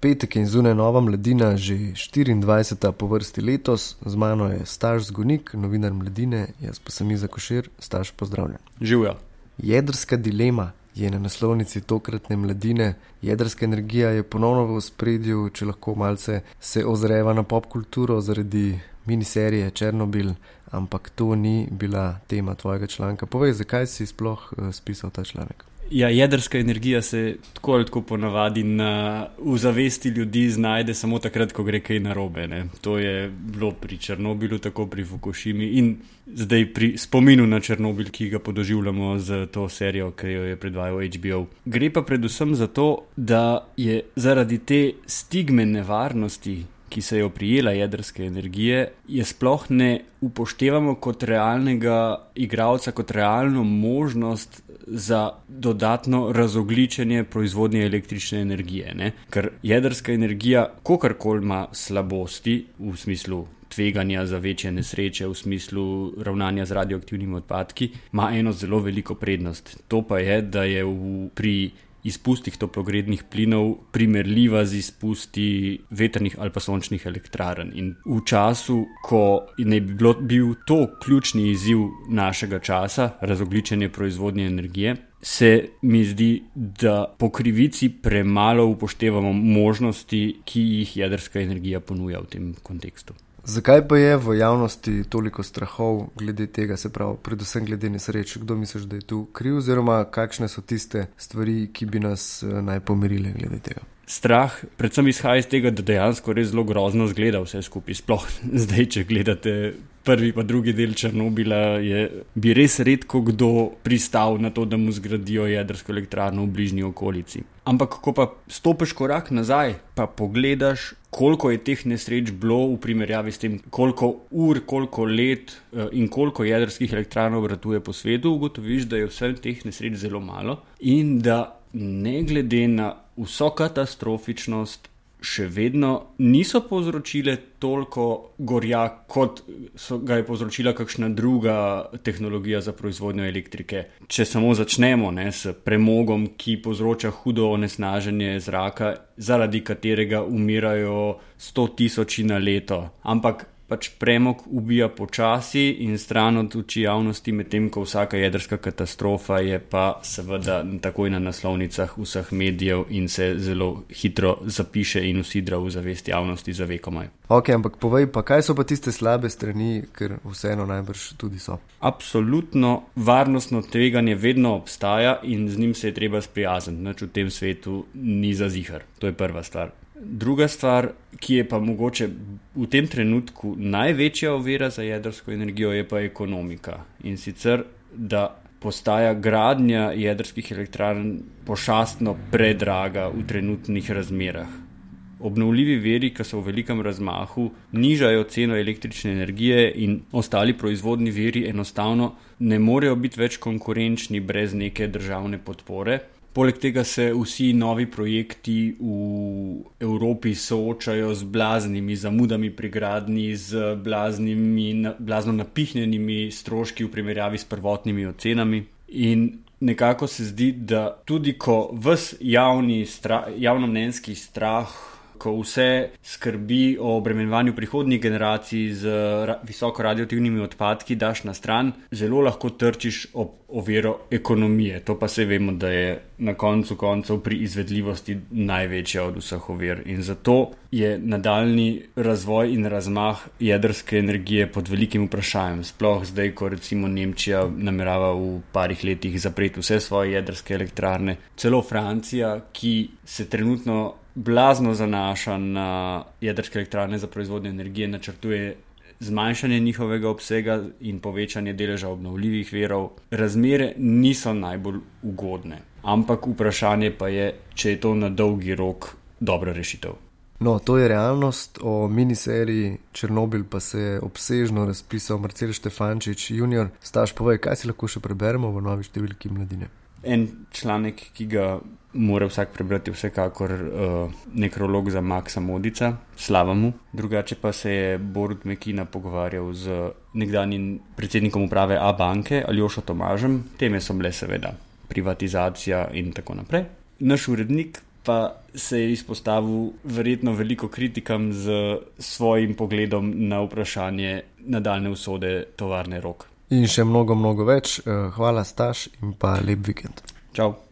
Petek in zunaj nova mladina, že 24. po vrsti letos, z mano je Staž Zgonik, novinar mladine, jaz pa sem Iza Košir, Staž pozdravljen. Živijo. Jedrska dilema je na naslovnici tokratne mladine. Jedrska energija je ponovno v spredju, če lahko malce se ozreva na pop kulturo zaradi miniserije Černobil, ampak to ni bila tema tvojega članka. Povej, zakaj si sploh uh, spisal ta članek? Ja, jedrska energija se tako ali tako ponavadi na, v zavesti ljudi znajde samo takrat, ko gre kaj narobe. Ne. To je bilo pri Černobilu, tako pri Fukushimi in zdaj pri spominu na Černobil, ki ga podoživljamo z to serijo, ki jo je predvajal HBO. Gre pa predvsem za to, da je zaradi te stigme nevarnosti ki se je oprijela jedrske energije, je sploh ne upoštevamo kot realnega igralca, kot realno možnost za dodatno razogličenje proizvodnje električne energije. Ne? Ker jedrska energija, kakorkoli ima slabosti v smislu. Tveganja za večje nesreče v smislu ravnanja z radioaktivnimi odpadki ima eno zelo veliko prednost. To pa je, da je v, pri izpustih toplogrednih plinov primerljiva z izpusti vetrnih ali pa sončnih elektrarn. In v času, ko ne bi bilo, bil to ključni izziv našega časa, razogličenje proizvodnje energije, se mi zdi, da po krivici premalo upoštevamo možnosti, ki jih jedrska energija ponuja v tem kontekstu. Zakaj pa je v javnosti toliko strahov glede tega, se pravi, predvsem glede nesreč? Kdo misliš, da je tu kriv, oziroma kakšne so tiste stvari, ki bi nas eh, naj pomirile glede tega? Strah, predvsem izhaja iz tega, da dejansko res zelo grozno zgleda vse skupaj. Sploh zdaj, če gledate prvi in drugi del Črnobila, je, bi res redko kdo pristal na to, da mu zgradijo jedrsko elektrarno v bližnji okolici. Ampak, ko pa stopiš korak nazaj, pa pogledaš, koliko je teh nesreč bilo v primerjavi s tem, koliko ur, koliko let eh, in koliko jedrskih elektrarn obratuje po svetu, ugotoviš, da je vseh teh nesreč zelo malo in da ne glede na vso katastrofičnost, še vedno niso povzročile toliko gorja, kot ga je povzročila kakšna druga tehnologija za proizvodnjo elektrike. Če samo začnemo ne, s premogom, ki povzroča hudo onesnaženje zraka, zaradi katerega umirajo sto tisoči na leto. Ampak pač premog ubija počasi in stran od oči javnosti, medtem ko vsaka jedrska katastrofa je pa seveda takoj na naslovnicah vseh medijev in se zelo hitro zapiše in usidra v zavest javnosti za vekomaj. Ok, ampak povej pa, kaj so pa tiste slabe strani, ker vseeno najbrž tudi so. Absolutno varnostno tveganje vedno obstaja in z njim se je treba sprijazniti, noč v tem svetu ni za zihar. To je prva stvar. Druga stvar, ki je pa mogoče v tem trenutku največja ovira za jedrsko energijo, je pa ekonomika. In sicer, da postaja gradnja jedrskih elektrarn pošastno predraga v trenutnih razmerah. Obnovljivi veri, ki so v velikem razmahu, nižajo ceno električne energije in ostali proizvodni veri enostavno ne morejo biti več konkurenčni brez neke državne podpore. Poleg tega se vsi novi projekti v Evropi soočajo z blaznimi zamudami pri gradni, z blaznimi, blazno napihnjenimi stroški v primerjavi s prvotnimi ocenami. In nekako se zdi, da tudi ko vse javni, javnomnenjski strah ko vse skrbi o obremenjevanju prihodnjih generacij z ra visoko radioaktivnimi odpadki, daš na stran, zelo lahko trčiš ob oviro ekonomije. To pa se vemo, da je na koncu koncev pri izvedljivosti največja od vseh ovir. In zato je nadaljni razvoj in razmah jedrske energije pod velikim vprašanjem. Sploh zdaj, ko recimo Nemčija namerava v parih letih zapreti vse svoje jedrske elektrarne, celo Francija, ki se trenutno blazno zanaša na jedrske elektrarne za proizvodnjo energije, načrtuje zmanjšanje njihovega obsega in povečanje deleža obnovljivih verov. Razmere niso najbolj ugodne, ampak vprašanje pa je, če je to na dolgi rok dobra rešitev. No, to je realnost. O miniseriji Černobil pa se je obsežno razpisal Marcel Štefančič, junior. Staš, povej, kaj si lahko še preberemo v novi številki mladine. En članek, ki ga mora vsak prebrati, vsekakor uh, nekrolog za Maxa Modica, slavamu. Drugače pa se je Borut Mekina pogovarjal z nekdanjim predsednikom uprave A banke Aljošo Tomažem, teme so bile seveda privatizacija in tako naprej. Naš urednik pa se je izpostavil verjetno veliko kritikam z svojim pogledom na vprašanje nadaljne usode tovarne rok. In še mnogo, mnogo več. Eh, hvala, Staš, in pa lep vikend. Čau.